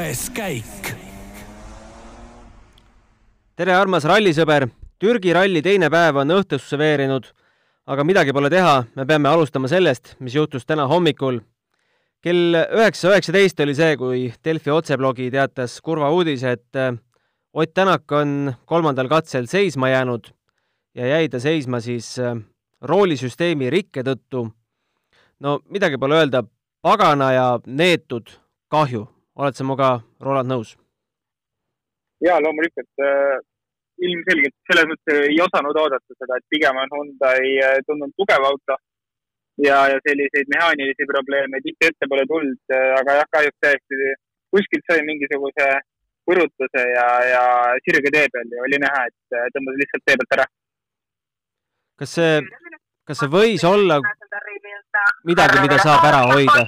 kuues käik. tere, armas rallisõber. Türgi ralli teine päev on õhtusse veerenud, aga midagi pole teha, me peame alustama sellest, mis juhtus täna hommikul. kell üheksa üheksateist oli see, kui Delfi otseblogi teatas kurva uudise, et äh, Ott Tänak on kolmandal katsel seisma jäänud ja jäi ta seisma siis äh, roolisüsteemi rikke tõttu. no midagi pole öelda, pagana ja neetud kahju. Oled sa minuga, Roland, nõus? ja loomulikult äh, ilmselgelt selles mõttes ei osanud oodata seda, et pigem on Hyundai äh, tulnud tugev auto ja, ja selliseid mehaanilisi probleeme tihti ette pole tulnud, äh, aga jah, kahjuks täiesti kuskilt sai mingisuguse põrutuse ja, ja sirge tee peal ja oli näha, et äh, tõmbas lihtsalt tee pealt ära. kas see, kas see võis olla midagi, mida saab ära hoida?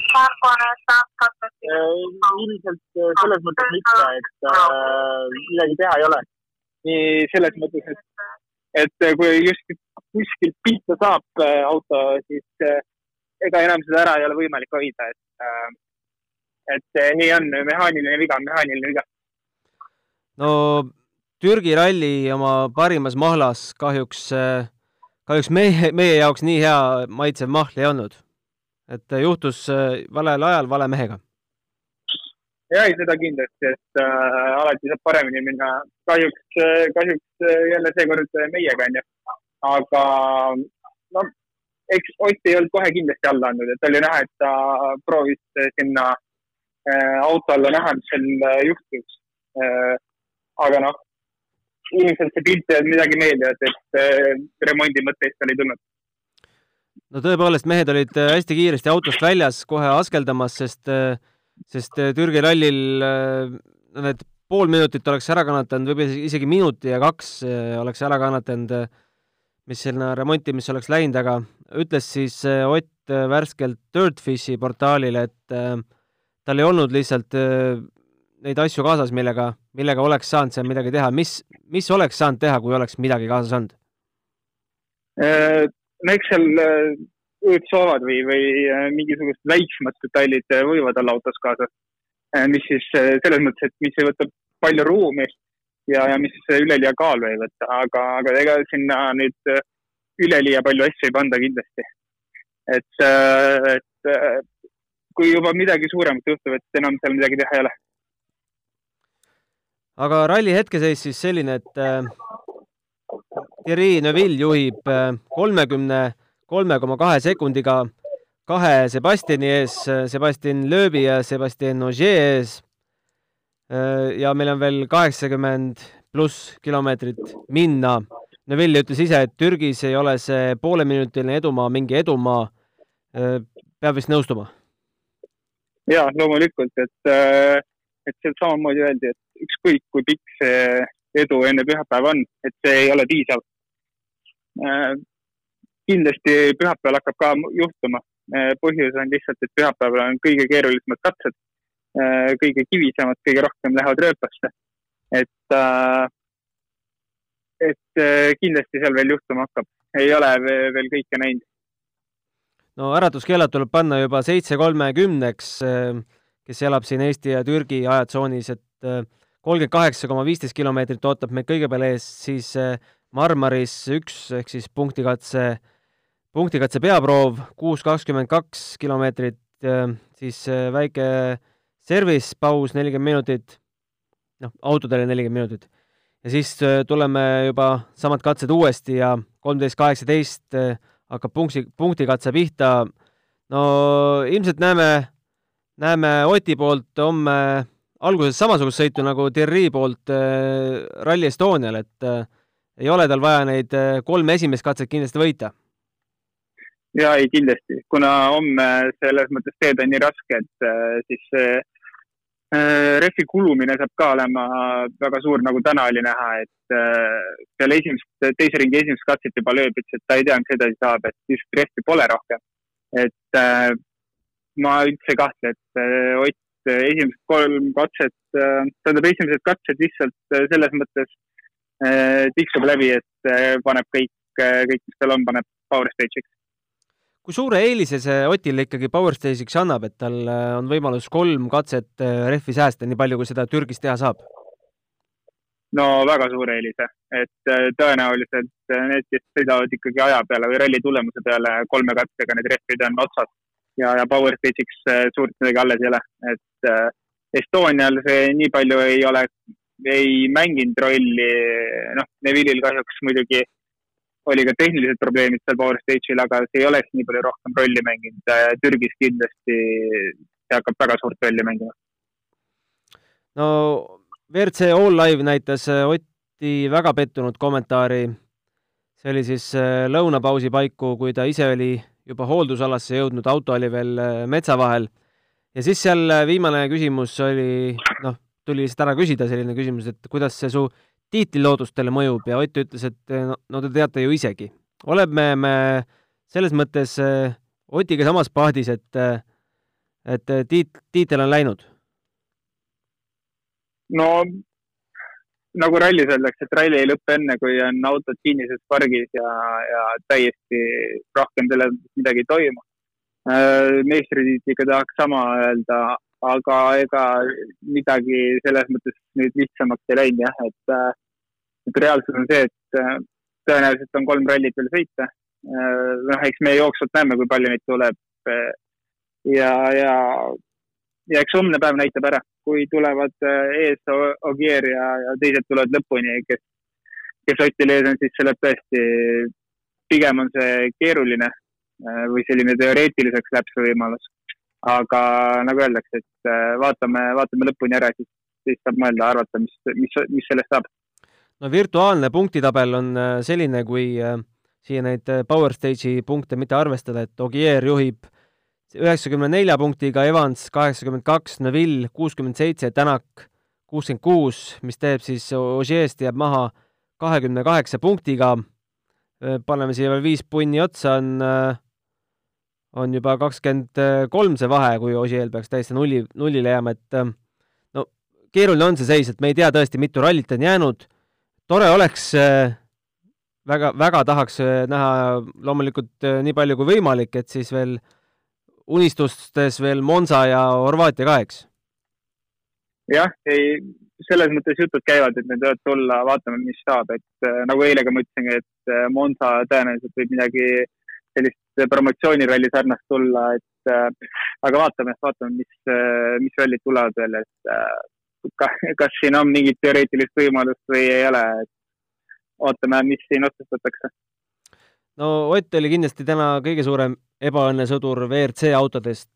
Ilmselt selles mõttes mitte, et äh, midagi teha ei ole. nii selles mõttes, et, et kui just kuskilt pihta saab äh, auto, siis äh, ega enam seda ära ei ole võimalik hoida, et äh,, et äh, nii on, mehaaniline viga on mehaaniline viga. no Türgi ralli oma parimas mahlas kahjuks, kahjuks meie, meie jaoks nii hea maitsev mahl ei olnud. et juhtus valel ajal vale mehega ja ei, seda kindlasti, et äh, alati saab paremini minna. kahjuks, kahjuks jälle seekord meiega onju. aga noh, eks Ott ei olnud kohe kindlasti alla andnud, et oli näha, et ta proovis sinna äh, auto alla näha, mis seal äh, juhtus äh,. aga noh, ilmselt see pilt ei olnud midagi meeldivat, et äh, remondi mõte eest oli tulnud no tõepoolest, mehed olid äh, hästi kiiresti autost väljas kohe askeldamas, sest äh, sest äh, Türgi rallil äh, need pool minutit oleks ära kannatanud, võib-olla isegi minuti ja kaks äh, oleks ära kannatanud, mis sinna remontimisse oleks läinud, aga ütles siis Ott värskelt Dirtfishi portaalile, et tal ei olnud lihtsalt neid asju kaasas, millega, millega oleks saanud seal midagi teha. mis, mis oleks saanud teha, kui oleks midagi kaasas olnud? no eks seal õõtsoovad või, või äh, mingisugused väiksemad detailid äh, võivad olla autos kaasas. Äh, mis siis selles mõttes, et mis ei võta palju ruumi ja, ja mis üleliia kaalu ei võta, aga, aga ega sinna nüüd üleliia palju asju ei panda kindlasti. et, et kui juba midagi suuremat juhtub, et enam seal midagi teha ei ole. aga ralli hetkeseis siis selline, et Thierry Neuville juhib kolmekümne 30 kolme koma kahe sekundiga kahe Sebastiani ees, Sebastian Loebi ja Sebastian Ogier ees. ja meil on veel kaheksakümmend pluss kilomeetrit minna. Neville ütles ise, et Türgis ei ole see pooleminutiline edumaa mingi edumaa. peab vist nõustuma? ja loomulikult, et, et seal samamoodi öeldi, et ükskõik kui pikk see edu enne pühapäeva on, et see ei ole piisav kindlasti pühapäeval hakkab ka juhtuma. Eh, põhjus on lihtsalt, et pühapäeval on kõige keerulisemad katsed, eh, kõige kivisemad, kõige rohkem lähevad rööpasse. et, äh, et kindlasti seal veel juhtuma hakkab, ei ole veel kõike näinud. no äratuskellad tuleb panna juba seitse kolmekümneks, kes elab siin Eesti ja Türgi ajatsoonis, et kolmkümmend kaheksa koma viisteist kilomeetrit ootab meid kõigepealt ees, siis Marmaris üks ehk siis punktikatse punktikatse peaproov kuus kakskümmend kaks kilomeetrit, siis äh, väike service paus nelikümmend minutit, noh, autodele nelikümmend minutit. ja siis äh, tuleme juba samad katsed uuesti ja kolmteist kaheksateist äh, hakkab punkti, punktikatse pihta. no ilmselt näeme, näeme Oti poolt homme alguses samasugust sõitu nagu Thierry poolt Rally Estonial, et ei ole tal vaja neid kolme esimest katset kindlasti võita ja ei, kindlasti, kuna homme selles mõttes teed on nii raske, et äh, siis äh, rehvi kulumine saab ka olema väga suur, nagu täna oli näha, et peale esimest, teise ringi esimest katset juba lööb, ütles, et ta ei tea, mis edasi saab, et just rehvi pole rohkem. et ma üldse ei kahtle, et Ott esimesed kolm katset, tähendab esimesed katsed lihtsalt selles mõttes tiksub läbi, et paneb kõik, kõik, mis tal on, paneb power stage'iks kui suure eelise see Otile ikkagi Power Stage'iks annab, et tal on võimalus kolm katset rehvi säästa, nii palju kui seda Türgis teha saab? no väga suure eelise, et tõenäoliselt need, kes sõidavad ikkagi aja peale või ralli tulemuse peale kolme katsega, need rehvid on otsas ja, ja Power Stage'iks suurt midagi alles ei ole, et Estonial see nii palju ei ole, ei mänginud rolli, noh, Neville'il kahjuks muidugi oli ka tehnilised probleemid seal Power Stage'il, aga see ei oleks nii palju rohkem rolli mänginud. Türgis kindlasti see hakkab väga suurt rolli mängima. no WRC All Live näitas Otti väga pettunud kommentaari. see oli siis äh, lõunapausi paiku, kui ta ise oli juba hooldusalasse jõudnud, auto oli veel äh, metsa vahel ja siis seal viimane küsimus oli, noh, tuli lihtsalt ära küsida selline küsimus, et kuidas see su tiitliloodustele mõjub ja Ott ütles, et äh, no, no te teate ju isegi. oleme me selles mõttes äh, Otiga samas paadis, et, et tiit-, tiitel on läinud? no nagu rallis öeldakse, et ralli ei lõpe enne, kui on autod kinnises pargis ja, ja täiesti rohkem selles midagi ei toimu meistritiitliga tahaks sama öelda, aga ega midagi selles mõttes nüüd lihtsamaks ei läinud jah, et, äh, et reaalsus on see, et äh, tõenäoliselt on kolm rallit veel sõita. noh, eks me jooksvalt näeme, kui palju neid tuleb. ja, ja, ja eks homne päev näitab ära, kui tulevad ees Ogier ja, ja teised tulevad lõpuni, kes, kes Otil ees on, siis see läheb tõesti, pigem on see keeruline Äh, või selline teoreetiliseks see võimalus. Aga nagu öeldakse, et äh, vaatame, vaatame lõpuni ära, siis, siis saab mõelda, arvata, mis, mis, mis sellest saab. no virtuaalne punktitabel on äh, selline, kui siia neid Power Stage'i punkte mitte arvestada, et Ogier juhib üheksakümne nelja punktiga, Evans kaheksakümmend kaks, Neville kuuskümmend seitse, Tänak kuuskümmend kuus, mis teeb siis Ogier'st jääb maha kahekümne kaheksa punktiga. paneme siia veel viis punni otsa, on on juba kakskümmend kolm see vahe, kui Ossiel peaks täiesti nulli, nullile jääma, et ähm, no keeruline on see seis, et me ei tea tõesti, mitu rallit on jäänud. tore oleks äh, väga, väga tahaks äh, näha loomulikult äh, nii palju kui võimalik, et siis veel unistustes veel Monza ja Horvaatia ka, eks? jah, ei, selles mõttes jutud käivad, et need võivad tulla, vaatame, mis saab, et nagu eile ka ma ütlesin, et Monza tõenäoliselt võib midagi sellist promotsiooniralli sarnast tulla, et äh, aga vaatame, vaatame, mis, äh, mis rallid tulevad veel, et äh, kas siin on mingit teoreetilist võimalust või ei ole, et ootame, mis siin otsustatakse. no Ott oli kindlasti täna kõige suurem ebaõnnesõdur WRC autodest,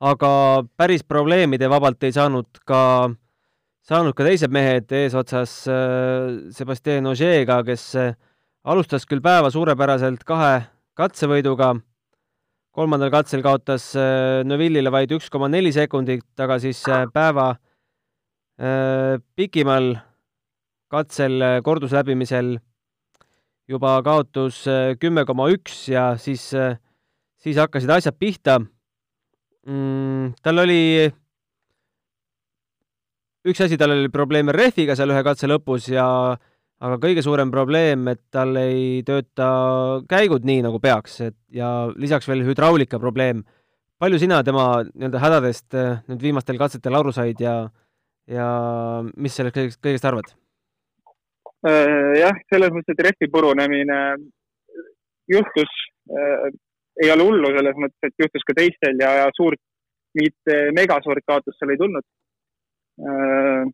aga päris probleemide vabalt ei saanud ka, saanud ka teised mehed eesotsas Sebastian Ogiega, kes alustas küll päeva suurepäraselt kahe katsevõiduga. kolmandal katsel kaotas äh, Neville'ile vaid üks koma neli sekundit, aga siis äh, päeva äh, pikimal katsel kordusläbimisel juba kaotus kümme koma üks ja siis, siis hakkasid asjad pihta mm,. tal oli üks asi, tal oli probleeme rehviga seal ühe katse lõpus ja aga kõige suurem probleem, et tal ei tööta käigud nii, nagu peaks, et ja lisaks veel hüdraulika probleem. palju sina tema nii-öelda hädadest eh, nüüd viimastel katsetel aru said ja, ja mis sellest kõigest, kõigest arvad? Äh, jah, selles mõttes, et rehvi purunemine juhtus äh,, ei ole hullu selles mõttes, et juhtus ka teistel ja, ja suurt, mingit megasuurt kaotust seal ei tulnud äh,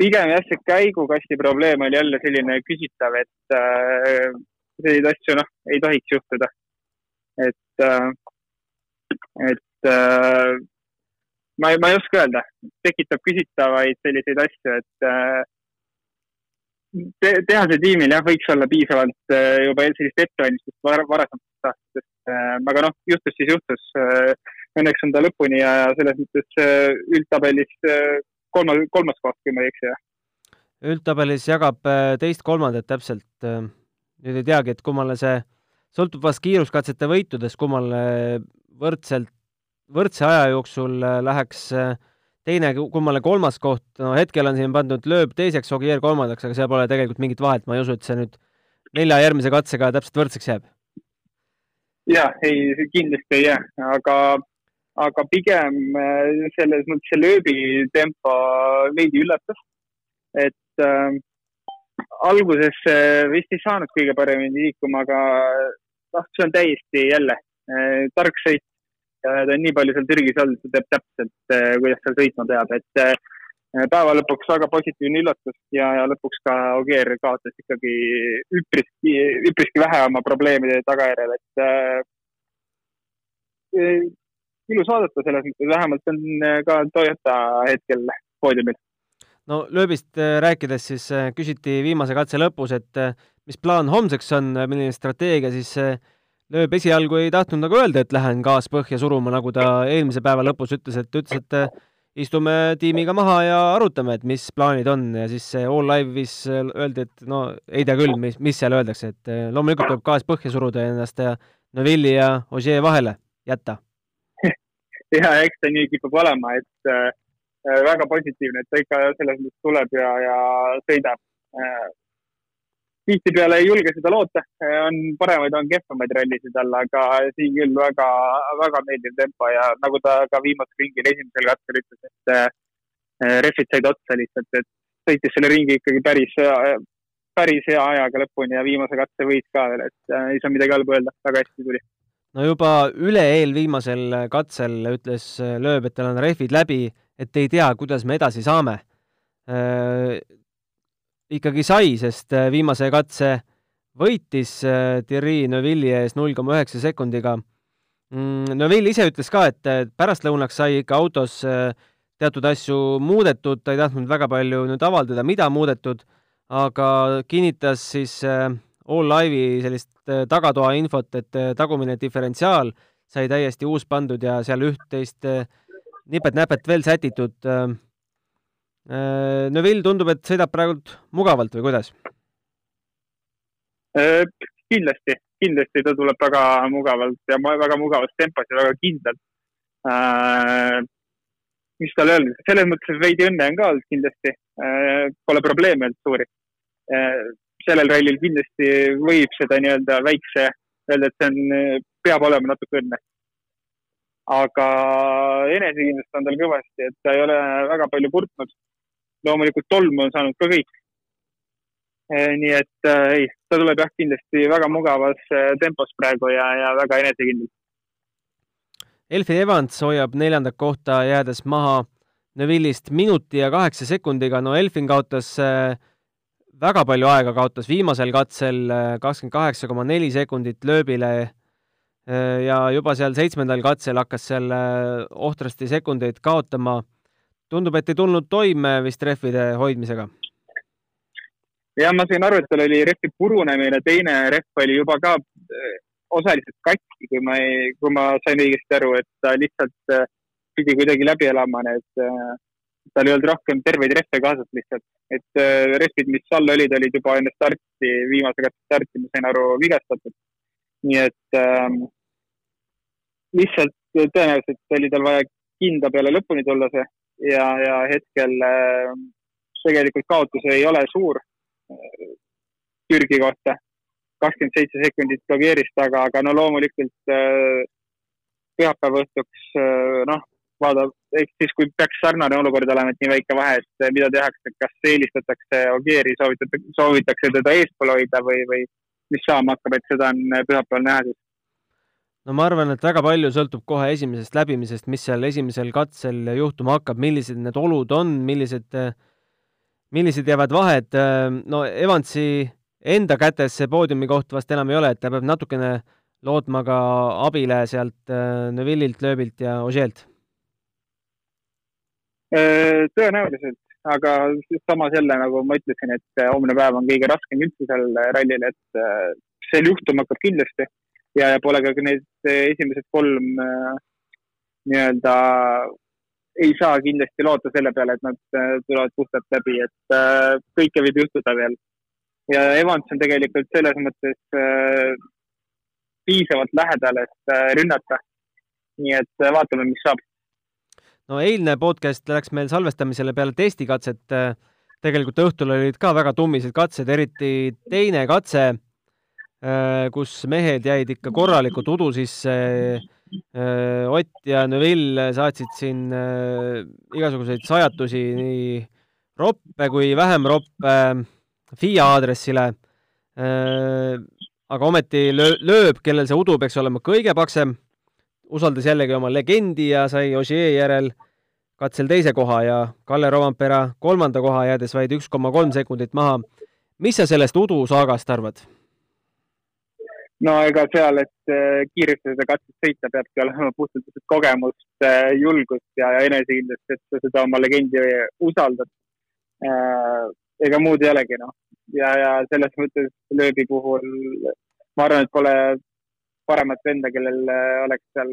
pigem jah, see käigukasti probleem oli jälle selline küsitav, et äh, selliseid asju noh, ei tohiks juhtuda. et äh,, et äh, ma ei, ma ei oska öelda, tekitab küsitavaid selliseid asju, et äh, te, tehase tiimil jah, võiks olla piisavalt äh, juba sellist ettevalmistust var, varasematest aastatest äh,, aga noh, juhtus siis juhtus äh,. Õnneks on ta lõpuni ja selles mõttes äh, üldtabelis äh, kolmas, kolmas koht, kui ma ei eksi, jah. üldtabelis jagab äh, teist-kolmandat täpselt. Äh, nüüd ei teagi, et kummale see, sõltub vast kiiruskatsete võitudest, kummale võrdselt, võrdse aja jooksul äh, läheks teine, kummale kolmas koht, no hetkel on siin pandud lööb teiseks, Ogier kolmandaks, aga seal pole tegelikult mingit vahet, ma ei usu, et see nüüd nelja järgmise katsega täpselt võrdseks jääb jah, ei, kindlasti ei jää, aga, aga pigem äh, selles mõttes see lööbi tempo veidi üllatas. et äh, alguses vist ei saanud kõige paremini liikuma, aga noh, see on täiesti jälle äh, tark sõit. ta on nii palju seal Türgis olnud, ta teab täpselt äh,, kuidas seal sõitma peab, et äh, päeva lõpuks väga positiivne üllatus ja, ja lõpuks ka Ogier kaotas ikkagi üpriski, üpriski vähe oma probleemide tagajärjel, et äh, ilus vaadata selles mõttes, vähemalt on äh, ka Toyota hetkel poodiumil. no lööbist äh, rääkides siis äh, küsiti viimase katse lõpus, et mis plaan homseks on, milline strateegia, siis lööb esialgu ei tahtnud nagu öelda, et lähen gaas põhja suruma, nagu ta eelmise päeva lõpus ütles, et ütles, et istume tiimiga maha ja arutame, et mis plaanid on ja siis All Live'is öeldi, et no ei tea küll, mis, mis seal öeldakse, et loomulikult tuleb gaas põhja suruda ennast ja Neville'i ja Ogier vahele jätta ja eks ta nii kipub olema, et äh, väga positiivne, et ta ikka selles mõttes tuleb ja, ja sõidab äh,. tihtipeale ei julge seda loota, on paremaid, on kehvemaid rallisid all, aga siin küll väga, väga meeldiv tempo ja nagu ta ka viimasel ringil esimesel katsel ütles, et äh, rehvid said otsa lihtsalt, et sõitis selle ringi ikkagi päris, päris hea ajaga lõpuni ja viimase katse võit ka veel, et äh, ei saa midagi halba öelda, väga hästi tuli no juba üle-eelviimasel katsel ütles Lööb, et tal on rehvid läbi, et ei tea, kuidas me edasi saame äh,. ikkagi sai, sest äh, viimase katse võitis äh, Thierry Neuville'i ees null koma üheksa sekundiga mm,. Neuville ise ütles ka, et pärastlõunaks sai ikka autos äh, teatud asju muudetud, ta ei tahtnud väga palju nüüd avaldada, mida muudetud, aga kinnitas siis äh, All Live'i sellist äh, tagatoa infot, et äh, tagumine diferentsiaal sai täiesti uus pandud ja seal üht-teist äh, nipet-näpet veel sätitud. Neville tundub, et sõidab praegult mugavalt või kuidas? kindlasti, kindlasti ta tuleb väga mugavalt ja väga mugavas tempos ja väga kindlalt. mis tal öelda, selles mõttes veidi õnne on ka olnud kindlasti. Pole probleeme olnud suuri sellel rallil kindlasti võib seda nii-öelda väikse, öelda, et see on, peab olema natuke õnne. aga enesekindlust on tal kõvasti, et ta ei ole väga palju kurtnud. loomulikult tolmu on saanud ka kõik. Eh, nii et äh, ei, ta tuleb jah, kindlasti väga mugavas äh, tempos praegu ja, ja väga enesekindel. Elfin Evans hoiab neljandat kohta, jäädes maha Neville'ist minuti ja kaheksa sekundiga. no Elfin kaotas äh, väga palju aega kaotas viimasel katsel, äh, kakskümmend kaheksa koma neli sekundit lööbile äh, ja juba seal seitsmendal katsel hakkas seal äh, ohtrasti sekundeid kaotama. tundub, et ei tulnud toime vist rehvide hoidmisega. jah, ma sain aru, et tal oli rehvi purunemine, teine rehv oli juba ka osaliselt katki, kui ma kui ma sain õigesti aru, et ta lihtsalt pidi kuidagi läbi elama need tal ei olnud rohkem terveid rehve kaasas lihtsalt, et äh, rehvid, mis all olid, olid juba enne starti, viimase katse starti, ma sain aru, vigastatud. nii et ähm, lihtsalt tõenäoliselt oli tal vaja kinda peale lõpuni tulla see ja, ja hetkel äh, tegelikult kaotus ei ole suur äh, Türgi kohta, kakskümmend seitse sekundit blogeerist, aga, aga no loomulikult äh, pühapäeva õhtuks äh, noh, vaadab, ehk siis kui peaks sarnane olukord olema, et nii väike vahe, et mida tehakse, kas eelistatakse Ogieri, soovitatakse, soovitakse teda eespool hoida või, või mis saama hakkab, et seda on pühapäeval näha siis? no ma arvan, et väga palju sõltub kohe esimesest läbimisest, mis seal esimesel katsel juhtuma hakkab, millised need olud on, millised, millised jäävad vahed, no Evansi enda kätes see poodiumi koht vast enam ei ole, et ta peab natukene lootma ka abile sealt Neville'ilt, Lööbilt ja Ožeelt tõenäoliselt, aga samas jälle, nagu ma ütlesin, et äh, homne päev on kõige raskem üldse seal rallil, et äh, seal juhtuma hakkab kindlasti ja, ja pole ka need esimesed kolm nii-öelda ei saa kindlasti loota selle peale, et nad tulevad puhtalt läbi, et kõike võib juhtuda veel. ja Evans on tegelikult selles mõttes piisavalt lähedal, et rünnata. nii et vaatame, mis saab no eilne podcast läks meil salvestamisele peale testikatset. tegelikult õhtul olid ka väga tummised katsed, eriti teine katse. kus mehed jäid ikka korralikult udu sisse. Ott ja Neville saatsid siin igasuguseid sajatusi nii roppe kui vähem roppe FIA aadressile. aga ometi lööb, kellel see udu peaks olema kõige paksem, usaldas jällegi oma legendi ja sai Ogier järel katsel teise koha ja Kalle Rovampera kolmanda koha jäädes vaid üks koma kolm sekundit maha. mis sa sellest udu saagast arvad? no ega seal, et äh, kiiresti seda katset sõita, peabki olema puhtalt kogemust, äh, julgust ja, ja enesekindlust, et sa seda oma legendi usaldad. Äh, ega muud ei olegi, noh. ja, ja selles mõttes lööbi puhul ma arvan, et pole paremat venda, kellel oleks seal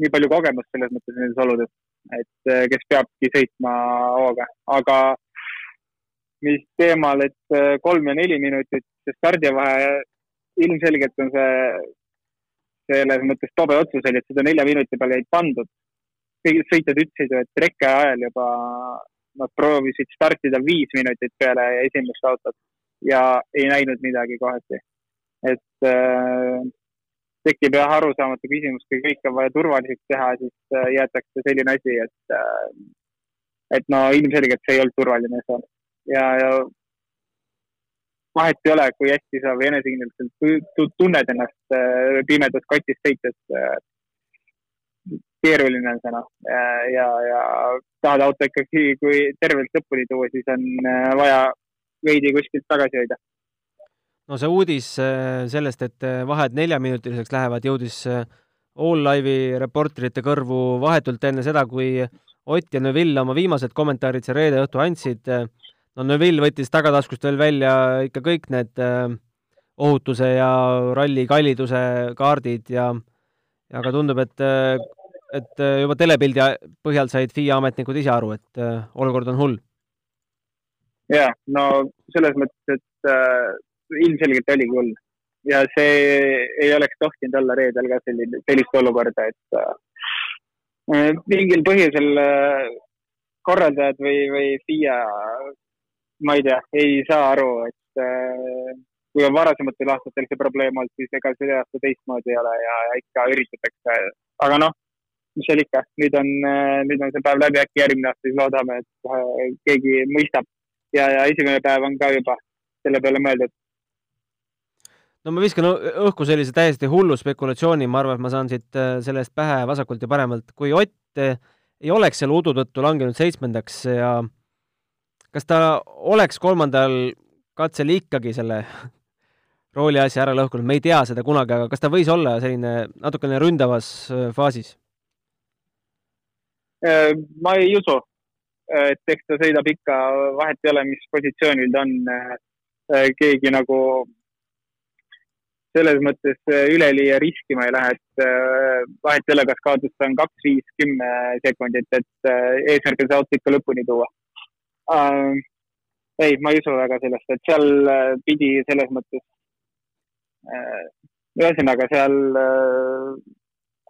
nii palju kogemust selles mõttes nendes oludes, et kes peabki sõitma hooga, aga mis teemal, et kolm ja neli minutit stardivahe ilmselgelt on see selles mõttes tobe otsus oli, et seda nelja minuti peale ei pandud. sõitjad ütlesid ju, et reke ajal juba nad proovisid startida viis minutit peale esimest autot ja ei näinud midagi kohati. et äh, tekib jah arusaamatu küsimus, kui kõik on vaja turvaliseks teha, siis äh, jäetakse selline asi, et äh, et no ilmselgelt see ei olnud turvaline seal ja, ja vahet ei ole, kui hästi sa või enesekindlalt tunned ennast äh, pimedas kotis sõites. Keeruline on see noh ja, ja tahad auto ikkagi, kui tervelt lõpuni tuua, siis on vaja veidi kuskilt tagasi hoida. No see uudis sellest, et vahed neljaminutiliseks lähevad, jõudis All Live'i reporterite kõrvu vahetult enne seda, kui Ott ja Neville oma viimased kommentaarid seal reede õhtu andsid no Neville võttis tagataskust veel välja ikka kõik need äh, ohutuse ja ralli kalliduse kaardid ja aga tundub, et, äh, et äh, juba telepildi põhjal said FIA ametnikud ise aru, et äh, olukord on hull. ja no selles mõttes, et äh, ilmselgelt oligi hull ja see ei oleks tohtinud olla reedel ka selline, sellist olukorda, et äh, mingil põhjusel äh, korraldajad või, või FIA ma ei tea, ei saa aru, et äh, kui on varasematel aastatel see probleem olnud, siis ega see aasta teistmoodi ei ole ja, ja ikka üritatakse. aga noh, mis seal ikka, nüüd on, äh, nüüd on see päev läbi, äkki järgmine aasta siis loodame, et äh, keegi mõistab ja, ja esimene päev on ka juba selle peale mõeldud. No ma viskan õhku sellise täiesti hullu spekulatsiooni, ma arvan, et ma saan siit äh, sellest pähe vasakult ja paremalt, kui Ott ei oleks selle udu tõttu langenud seitsmendaks ja äh, kas ta oleks kolmandal katsel ikkagi selle rooli asja ära lõhkunud, me ei tea seda kunagi, aga kas ta võis olla selline natukene ründavas äh, faasis? Äh, ma ei usu, et eks ta sõidab ikka, vahet ei ole, mis positsioonil ta on. Äh, keegi nagu selles mõttes üleliia riskima ei lähe, et vahet ei ole, kas kaotus on kaks, viis, kümme sekundit, et eesmärk on see auto ikka lõpuni tuua äh,. ei, ma ei usu väga sellest, et seal äh, pidi selles mõttes äh,, ühesõnaga seal äh,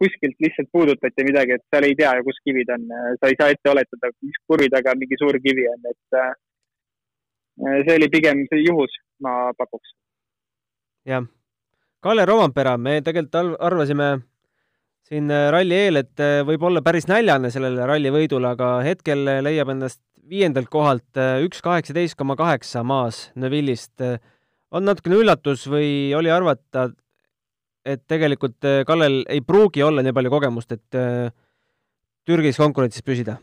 kuskilt lihtsalt puudutati midagi, et seal ei tea ju, kus kivid on, sa ei saa ette oletada, mis kurvi taga mingi suur kivi on, et äh, see oli pigem see juhus, ma pakuks. jah, Kalle Rovampera, me tegelikult arvasime siin ralli eel, et võib olla päris näljane sellele ralli võidule, aga hetkel leiab endast viiendalt kohalt äh, üks kaheksateist koma kaheksa maas Neville'ist. Äh, on natukene üllatus või oli arvata, et tegelikult äh, Kallel ei pruugi olla nii palju kogemust, et Türgis konkurentsis püsida?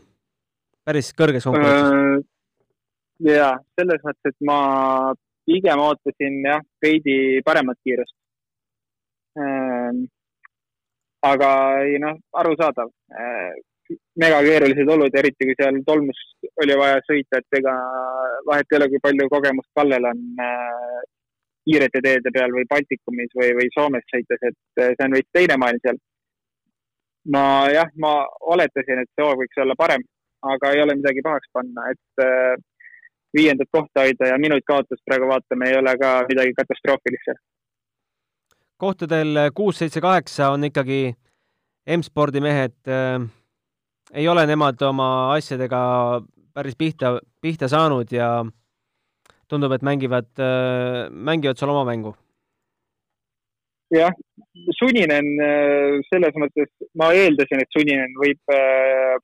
päris kõrges konkurentsis? jaa, selles mõttes, et ma pigem ootasin jah, veidi paremat kiirust. Aga ei noh, arusaadav megakeerulised olud, eriti kui seal tolmus oli vaja sõita, et ega vahet ei ole, kui palju kogemust Kallel on äh, kiirete teede peal või Baltikumis või, või Soomes sõites, et äh, see on veits teine maailm seal. ma jah, ma oletasin, et see hoog võiks olla parem, aga ei ole midagi pahaks panna, et äh, viiendat kohta hoida ja minut kaotust praegu vaatame, ei ole ka midagi katastroofilist seal. Kohtadel kuus, seitse, kaheksa on ikkagi M-spordi mehed äh ei ole nemad oma asjadega päris pihta, pihta saanud ja tundub, et mängivad, mängivad seal oma mängu. jah, Suninen selles mõttes, ma eeldasin, et Suninen võib äh,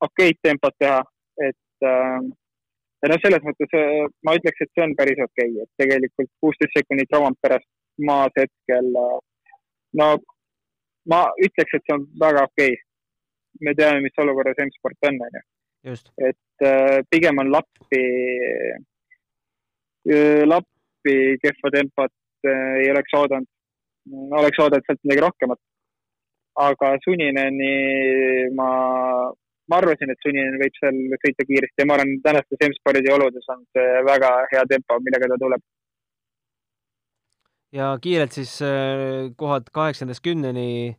okeid tempot teha, et äh, ja noh, selles mõttes äh, ma ütleks, et see on päris okei okay., et tegelikult kuusteist sekundit Romperast maas hetkel no ma ütleks, et see on väga okei okay. me teame, mis olukorras M-sport on, onju. et äh, pigem on lappi äh,, lappi kehva tempot äh, ei oleks oodanud. oleks oodanud sealt midagi rohkemat. aga Sunineni ma, ma arvasin, et Suninen võib seal sõita kiiresti ja ma arvan, tänastes M-spordi oludes on see väga hea tempo, millega ta tuleb ja kiirelt siis äh, kohad kaheksandast kümneni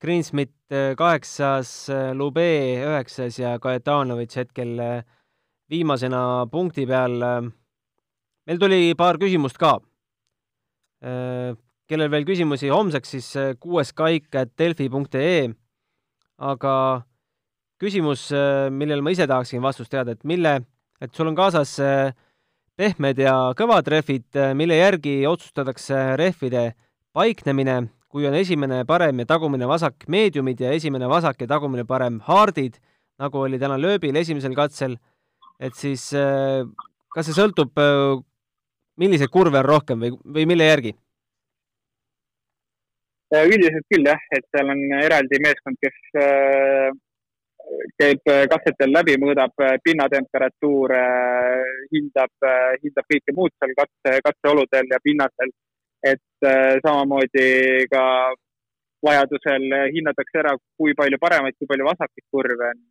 Greensmit äh, kaheksas, äh, Lube üheksas ja Kajetanovitš hetkel viimasena punkti peal. meil tuli paar küsimust ka. kellel veel küsimusi homseks, siis kuues kaik delfi.ee. aga küsimus, millele ma ise tahaksin vastust teada, et mille, et sul on kaasas äh, pehmed ja kõvad rehvid, mille järgi otsustatakse rehvide paiknemine, kui on esimene parem ja tagumine vasak meediumid ja esimene vasak ja tagumine parem haardid, nagu oli täna lööbil esimesel katsel, et siis kas see sõltub, milliseid kurve on rohkem või, või mille järgi? üldiselt küll jah, et seal on eraldi meeskond, kes käib äh, katsetel läbi, mõõdab äh, pinnatemperatuure, hindab, äh, hindab kõike muud seal katse, katseoludel ja pinnasel. et samamoodi ka vajadusel hinnatakse ära, kui palju paremaid, kui palju vasakaid kurve on.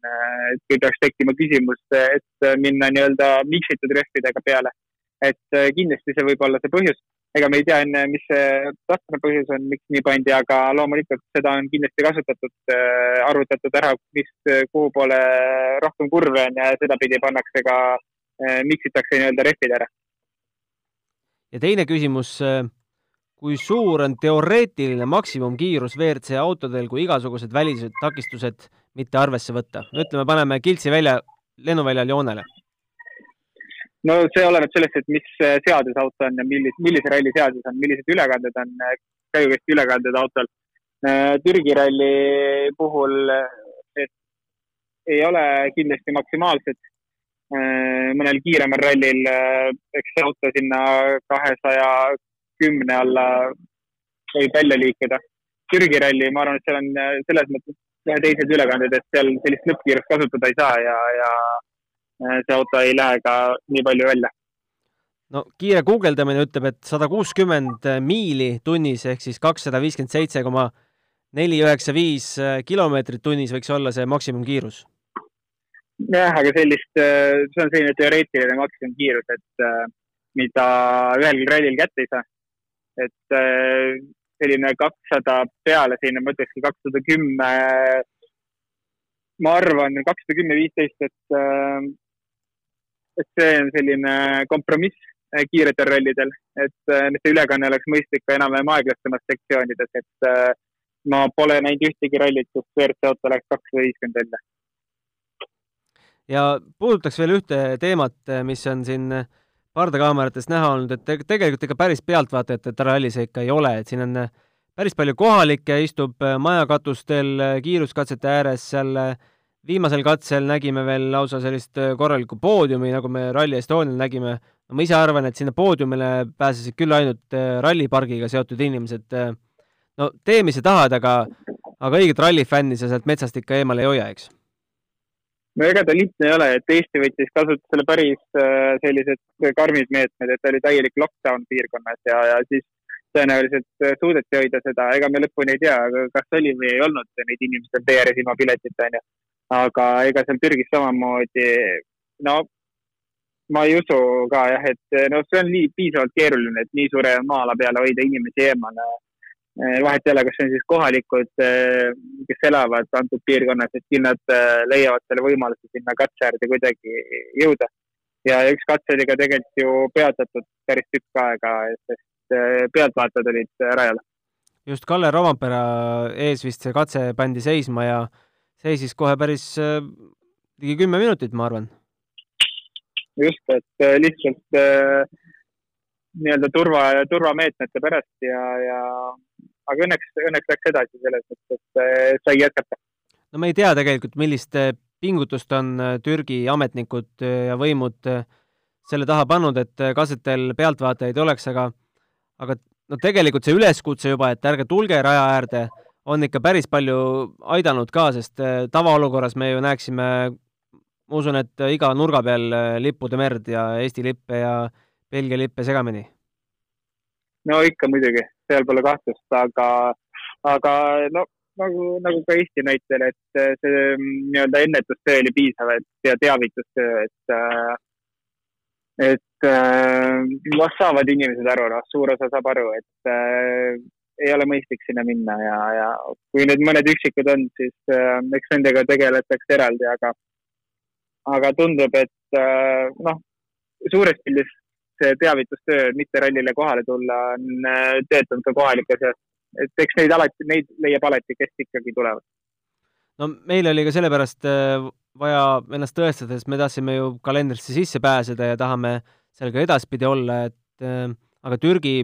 et kui peaks tekkima küsimus, et minna nii-öelda miksitud rehvidega peale. et kindlasti see võib olla see põhjus ega me ei tea enne, mis see täpne põhjus on, miks nii pandi, aga loomulikult seda on kindlasti kasutatud, äh, arvutatud ära, mis, kuhu poole rohkem kurve on ja sedapidi pannakse ka, äh, miksitakse nii-öelda rehvid ära. ja teine küsimus, äh, kui suur on teoreetiline maksimumkiirus WRC autodel, kui igasugused välised takistused mitte arvesse võtta? ütleme, paneme Kiltsi välja, lennuväljal joonele no see oleneb sellest, et mis äh, seadus auto on ja millise, millise ralli seadus on, millised ülekanded on äh, käigukesti ülekanded autol. Äh, Türgi ralli puhul ei ole kindlasti maksimaalsed. mõnel kiiremal rallil, eks see auto sinna kahesaja kümne alla võib välja liikuda. Türgi ralli, ma arvan, et seal on selles mõttes teised ülekanded, et seal sellist lõppkiirust kasutada ei saa ja, ja see auto ei lähe ka nii palju välja. no kiire guugeldamine ütleb, et sada kuuskümmend miili tunnis ehk siis kakssada viiskümmend seitse koma neli üheksa viis kilomeetrit tunnis võiks olla see maksimumkiirus. jah, aga sellist, äh, see on selline teoreetiline maksimumkiirus, et äh, mida ühelgi rallil kätte ei saa. et selline kakssada peale, selline ma ütlekski kakssada kümme ma arvan, kakssada kümme, viisteist, et et see on selline kompromiss äh, kiiretel rallidel, et see ülekanne oleks mõistlik ka enam-vähem aeglasemas sektsioonides, et äh, ma pole näinud ühtegi rallit, kus WRC auto oleks kakssada viiskümmend välja. ja puudutaks veel ühte teemat, mis on siin pardakaamerates näha olnud, et tegelikult ega päris pealtvaatajate ralli see ikka ei ole, et siin on päris palju kohalikke, istub majakatustel kiiruskatsete ääres seal äh, viimasel katsel nägime veel lausa sellist äh, korralikku poodiumi, nagu me Rally Estonial nägime. no ma ise arvan, et sinna poodiumile pääsesid küll ainult äh, rallipargiga seotud inimesed. Äh, no tee, mis sa tahad, aga, aga õiget rallifänni sa sealt metsast ikka eemale ei hoia, eks? no ega ta lihtne ei ole, et Eesti võttis kasutusele päris sellised karmid meetmed, et oli täielik lockdown piirkonnas ja, ja siis tõenäoliselt suudeti hoida seda, ega me lõpuni ei tea, kas oli või ei olnud neid inimesi seal tee ääres ilma piletita, onju aga ega seal Türgis samamoodi, no ma ei usu ka jah, et noh, see on nii piisavalt keeruline, et nii suure maa-ala peale hoida inimesi eemale. Eh, vahet ei ole, kas see on siis kohalikud, eh, kes elavad antud piirkonnas, et küll nad eh, leiavad selle võimaluse sinna katse äärde kuidagi jõuda. ja üks katse oli ka tegelikult ju peatatud päris tükk aega, sest pealtvaatajad olid rajal. just Kalle Rovampere ees vist see katse pandi seisma ja seisis kohe päris äh, ligi kümme minutit, ma arvan. just, et äh, lihtsalt äh, nii-öelda turva, turvameetmete pärast ja, ja aga õnneks, õnneks läks edasi selles mõttes, et sai jätkata. no me ei tea tegelikult, millist pingutust on Türgi ametnikud ja võimud selle taha pannud, et kasetel pealtvaatajaid oleks, aga aga no tegelikult see üleskutse juba, et ärge tulge raja äärde, on ikka päris palju aidanud ka, sest tavaolukorras me ju näeksime ma usun, et iga nurga peal äh, lippude merd ja Eesti lippe ja Belgia lippe segamini. no ikka muidugi, seal pole kahtlust, aga, aga no nagu, nagu ka Eesti näitel, et äh, see mm, nii-öelda ennetustöö oli piisav, et ja teavitustöö, et äh, et noh, saavad inimesed aru, noh, suur osa saab aru, et äh, ei ole mõistlik sinna minna ja, ja kui nüüd mõned üksikud on, siis äh, eks nendega tegeletakse eraldi, aga aga tundub, et äh, noh, suures pildis see teavitustöö mitte rallile kohale tulla on äh, töötanud ka kohalike seas. et eks neid alati, neid leiab alati, kes ikkagi tulevad. no meil oli ka sellepärast äh, vaja ennast tõestada, sest me tahtsime ju kalendrisse sisse pääseda ja tahame seal ka edaspidi olla, et aga Türgi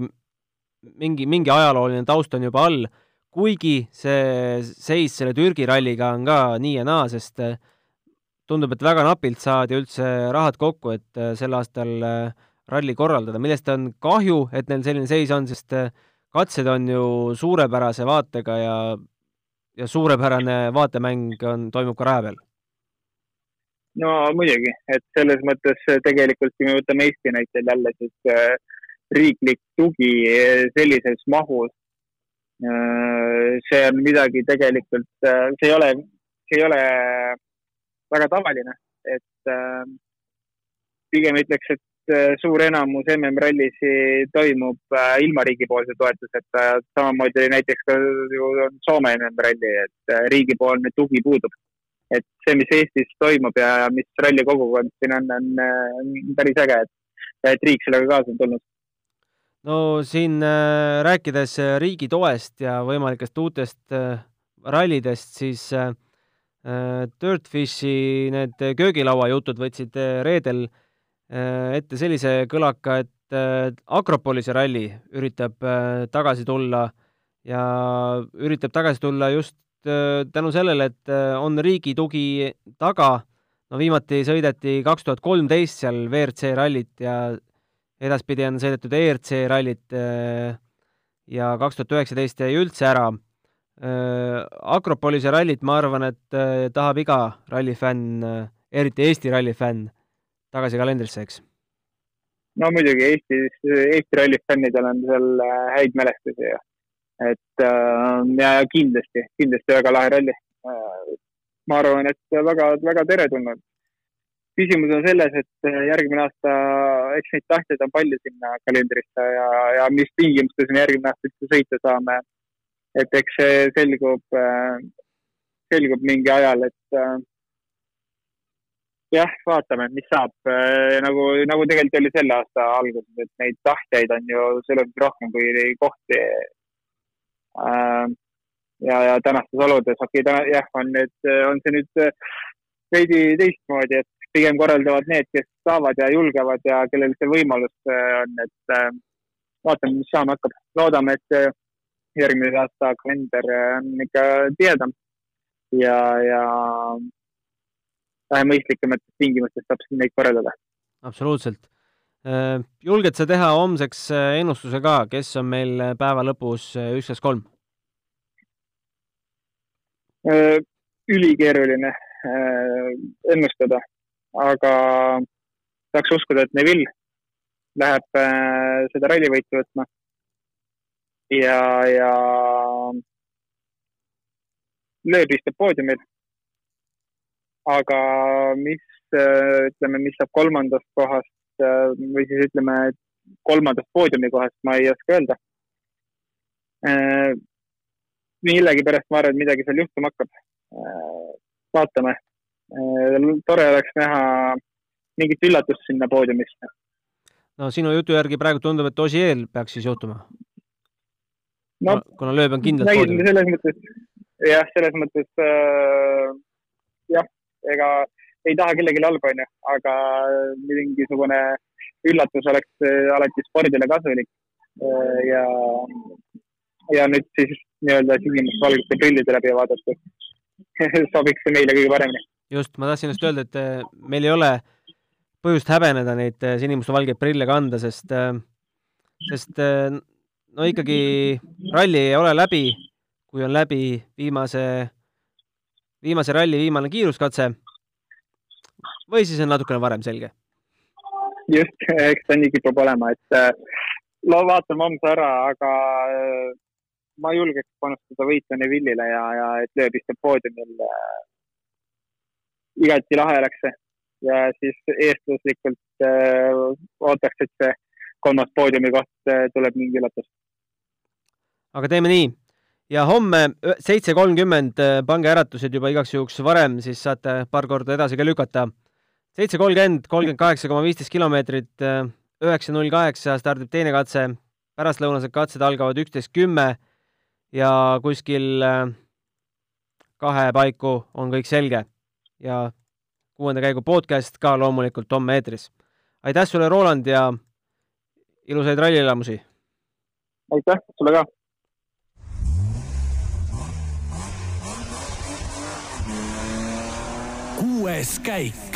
mingi, mingi ajalooline taust on juba all, kuigi see seis selle Türgi ralliga on ka nii ja naa, sest tundub, et väga napilt saadi üldse rahad kokku, et äh, sel aastal äh, ralli korraldada, millest on kahju, et neil selline seis on, sest äh, katsed on ju suurepärase vaatega ja, ja suurepärane vaatemäng on, toimub ka raja peal. no muidugi, et selles mõttes tegelikult, kui me võtame Eesti näitel jälle, siis riiklik tugi sellises mahus, see on midagi tegelikult, see ei ole, see ei ole väga tavaline, et äh, pigem ütleks, et äh, suur enamus MM-rallisi toimub äh, ilma riigipoolse toetuseta. Samamoodi näiteks ka ju on Soome MM-ralli, et äh, riigipoolne tugi puudub. et see, mis Eestis toimub ja mis ralli kogukond siin on, on päris äge, et, et riik sellega kaasa on tulnud no siin äh, rääkides riigi toest ja võimalikest uutest äh, rallidest, siis äh, Äh, Dirtfishi need köögilaua jutud võtsid äh, reedel äh, ette sellise kõlaka, et Akropolise ralli üritab tagasi tulla ja üritab tagasi tulla just tänu sellele, et on riigi tugi taga. no viimati sõideti kaks tuhat kolmteist seal WRC rallit ja edaspidi on sõidetud ERC rallit ja kaks tuhat üheksateist jäi üldse ära Äh, Akropolise rallit, ma arvan, et äh, tahab iga rallifänn, äh, eriti Eesti rallifänn, tagasi kalendrisse, eks? no muidugi, Eestis, Eesti rallifännidel on seal häid mälestusi ja et ja kindlasti, kindlasti väga lahe ralli. ma arvan, et väga, väga teretulnud. Küsimus on selles, et järgmine aasta, eks neid tahtjaid on palju sinna kalendrisse ja, ja mis tingimustes me järgmine aasta üldse sõita saame et eks see selgub, äh, selgub mingi ajal, et äh, jah, vaatame, mis saab. Äh, nagu, nagu tegelikult oli selle aasta alguses, et neid tahtjaid on ju selgelt rohkem kui kohti. ja, ja tänastes oludes, okei okay,, täna jah, on nüüd, on see nüüd veidi teistmoodi, et pigem korraldavad need, kes saavad ja julgevad ja kellel see võimalus on, et vaatame, mis saama hakkab. loodame, et järgmise aasta kalender on ikka tihedam ja, ja vähe mõistlikumates tingimustes saab neid korraldada. absoluutselt. Äh, julged sa teha homseks äh, ennustuse ka, kes on meil äh, päeva lõpus üks, kaks, kolm? ülikeeruline ennustada, aga tahaks uskuda, et Neville läheb seda rallivõitu võtma ja, ja lööb istub poodiumil. aga mis, ütleme, mis saab kolmandast kohast või siis ütleme, kolmandast poodiumi kohast, ma ei oska öelda. millegipärast ma arvan, et midagi seal juhtuma hakkab. vaatame. Tore oleks näha mingit üllatust sinna poodiumisse. no sinu jutu järgi praegu tundub, et Osiel peaks siis juhtuma no, kuna lööb on kindlalt poodiumil. selles mõttes, jah, selles mõttes äh, jah, ega ei taha kellelegi halba, onju, aga mingisugune üllatus oleks alati spordile kasulik ja, ja nüüd siis nii-öelda sinimustvalgete prillide läbi vaadates sobiks see meile kõige paremini. Just, ma tahtsin just öelda, et meil ei ole põhjust häbeneda neid sinimustvalgeid prille kanda, sest, sest no ikkagi ralli ei ole läbi, kui on läbi viimase, viimase ralli viimane kiiruskatse või siis on natukene varem selge? just, eks ta nii kipub olema, et no vaatame homse ära, aga äh, ma julgeks panustada võitu Neville'ile ja, ja et lööb istub poodiumil. Äh, igati lahe oleks see ja siis eestlaslikult äh, ootaks, et see kolmas poodiumi koht äh, tuleb mingi üllatus. aga teeme nii ja homme seitse kolmkümmend pange äratused juba igaks juhuks varem, siis saate paar korda edasi ka lükata. seitse kolmkümmend, kolmkümmend kaheksa koma viisteist kilomeetrit, üheksa null kaheksa stardib teine katse, pärastlõunased katsed algavad üksteist kümme ja kuskil kahe paiku on kõik selge ja kuuenda käigu podcast ka loomulikult homme eetris. aitäh sulle, Roland, ja ilusaid rallielamusi! aitäh sulle ka! kuues käik